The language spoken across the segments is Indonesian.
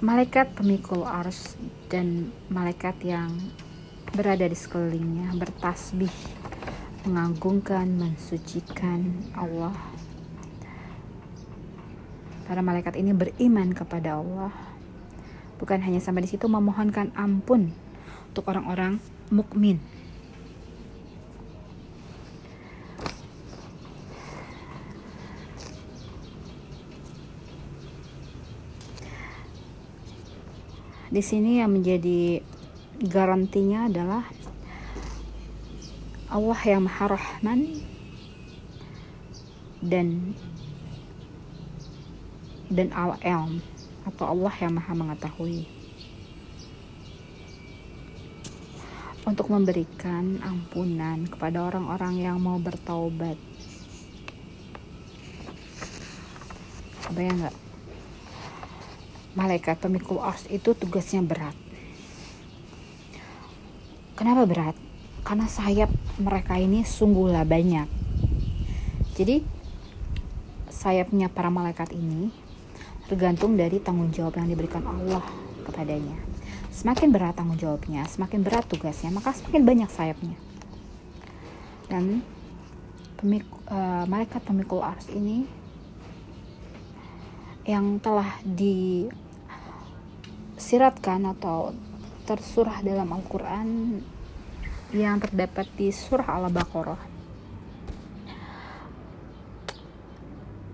malaikat pemikul ars dan malaikat yang berada di sekelilingnya bertasbih mengagungkan mensucikan Allah. Para malaikat ini beriman kepada Allah. Bukan hanya sampai di situ memohonkan ampun untuk orang-orang mukmin di sini yang menjadi garantinya adalah Allah yang Maha Rahman dan dan Al-Ilm atau Allah yang Maha mengetahui untuk memberikan ampunan kepada orang-orang yang mau bertaubat. Bayang nggak? Malaikat pemikul ars itu tugasnya berat. Kenapa berat? Karena sayap mereka ini sungguhlah banyak. Jadi sayapnya para malaikat ini tergantung dari tanggung jawab yang diberikan Allah kepadanya. Semakin berat tanggung jawabnya, semakin berat tugasnya, maka semakin banyak sayapnya. Dan pemik uh, malaikat pemikul ars ini yang telah disiratkan atau tersurah dalam Al-Quran yang terdapat di surah Al-Baqarah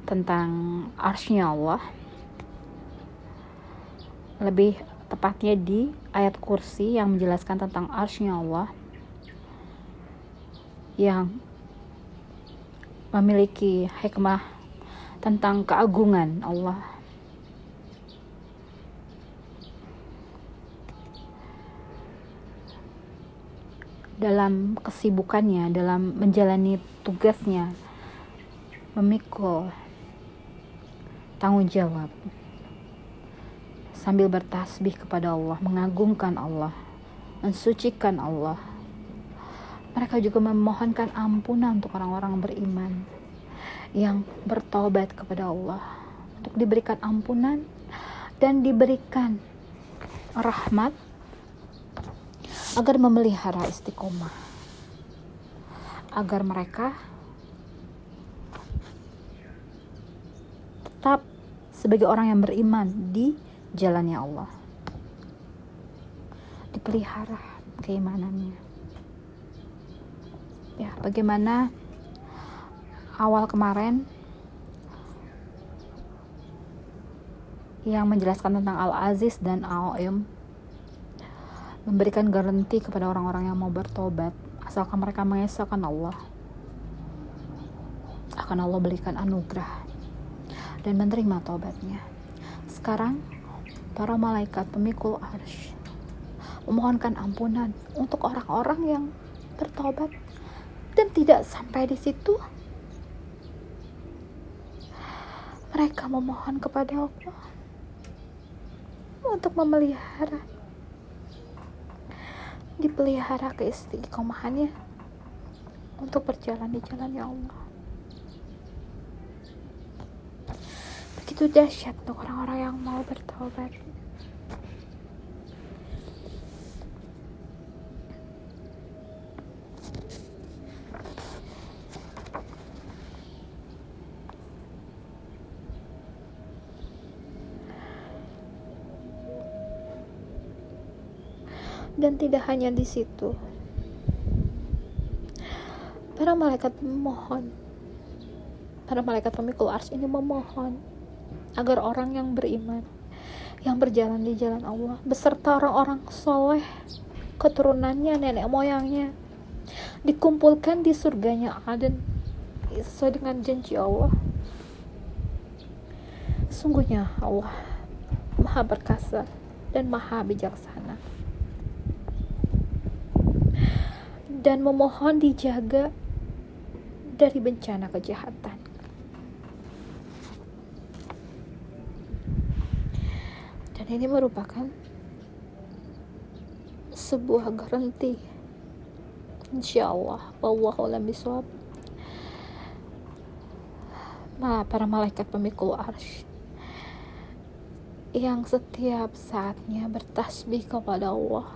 tentang arsnya Allah. Lebih tepatnya di ayat kursi yang menjelaskan tentang arsnya Allah yang memiliki hikmah tentang keagungan Allah. Dalam kesibukannya, dalam menjalani tugasnya, memikul tanggung jawab sambil bertasbih kepada Allah, mengagungkan Allah, mensucikan Allah. Mereka juga memohonkan ampunan untuk orang-orang beriman yang bertobat kepada Allah untuk diberikan ampunan dan diberikan rahmat agar memelihara istiqomah agar mereka tetap sebagai orang yang beriman di jalannya Allah dipelihara keimanannya. Ya bagaimana awal kemarin yang menjelaskan tentang Al-Aziz dan Al-Im memberikan garansi kepada orang-orang yang mau bertobat asalkan mereka mengesahkan Allah. Akan Allah berikan anugerah dan menerima tobatnya. Sekarang para malaikat pemikul arsh memohonkan ampunan untuk orang-orang yang bertobat. Dan tidak sampai di situ mereka memohon kepada Allah untuk memelihara dipelihara keistiqomahannya untuk berjalan di jalan ya Allah. Begitu dahsyat untuk orang-orang yang mau bertobat dan tidak hanya di situ. Para malaikat memohon. Para malaikat pemikul ars ini memohon agar orang yang beriman yang berjalan di jalan Allah beserta orang-orang soleh keturunannya nenek moyangnya dikumpulkan di surganya Aden sesuai dengan janji Allah. Sungguhnya Allah Maha perkasa dan Maha bijaksana. Dan memohon dijaga dari bencana kejahatan. Dan ini merupakan sebuah garansi. Insya Allah, wallahu alam. Para malaikat pemikul arsy yang setiap saatnya bertasbih kepada Allah,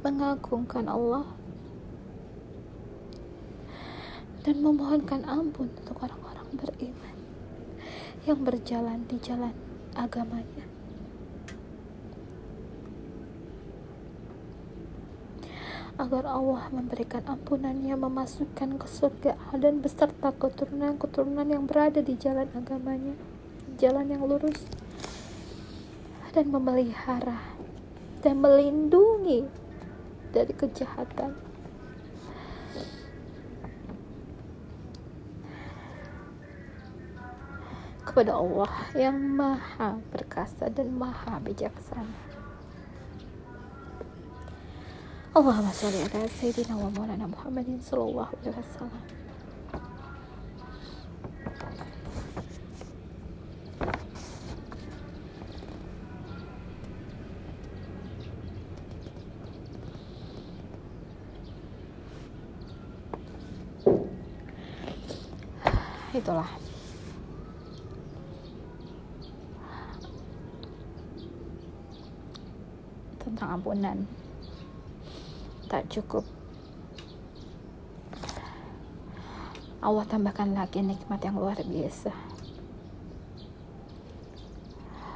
mengagungkan Allah, dan memohonkan ampun untuk orang-orang beriman yang berjalan di jalan agamanya. agar Allah memberikan ampunannya memasukkan ke surga dan beserta keturunan-keturunan yang berada di jalan agamanya jalan yang lurus dan memelihara dan melindungi dari kejahatan. Kepada Allah yang Maha Perkasa dan Maha Bijaksana. Allahumma sholli ala sayyidina wa maulana Muhammadin sallallahu alaihi wasallam. itulah tentang ampunan tak cukup Allah tambahkan lagi nikmat yang luar biasa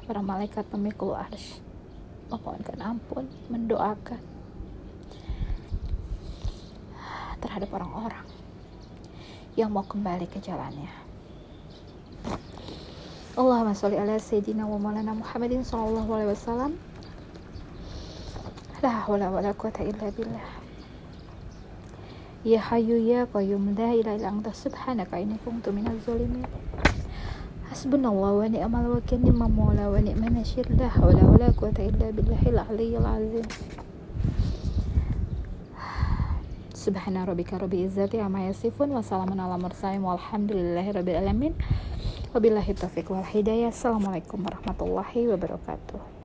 para malaikat pemikul arsh memohonkan ampun mendoakan terhadap orang-orang yang mau kembali ke jalannya. Allahumma sholli ala sayyidina wa maulana Muhammadin sallallahu alaihi wasallam. La haula wala quwata illa billah. Ya hayyu ya qayyum la ilaha illa anta subhanaka inni kuntu minaz zalimin. Hasbunallah wa ni'mal wakil ni'mal maula wa ni'man nasir la haula wala quwata illa billahil aliyyil azim. Subhana rabbika rabbil izzati amma yasifun wa salamun ala mursalin walhamdulillahi rabbil alamin. Wabillahi taufiq wal hidayah. Assalamualaikum warahmatullahi wabarakatuh.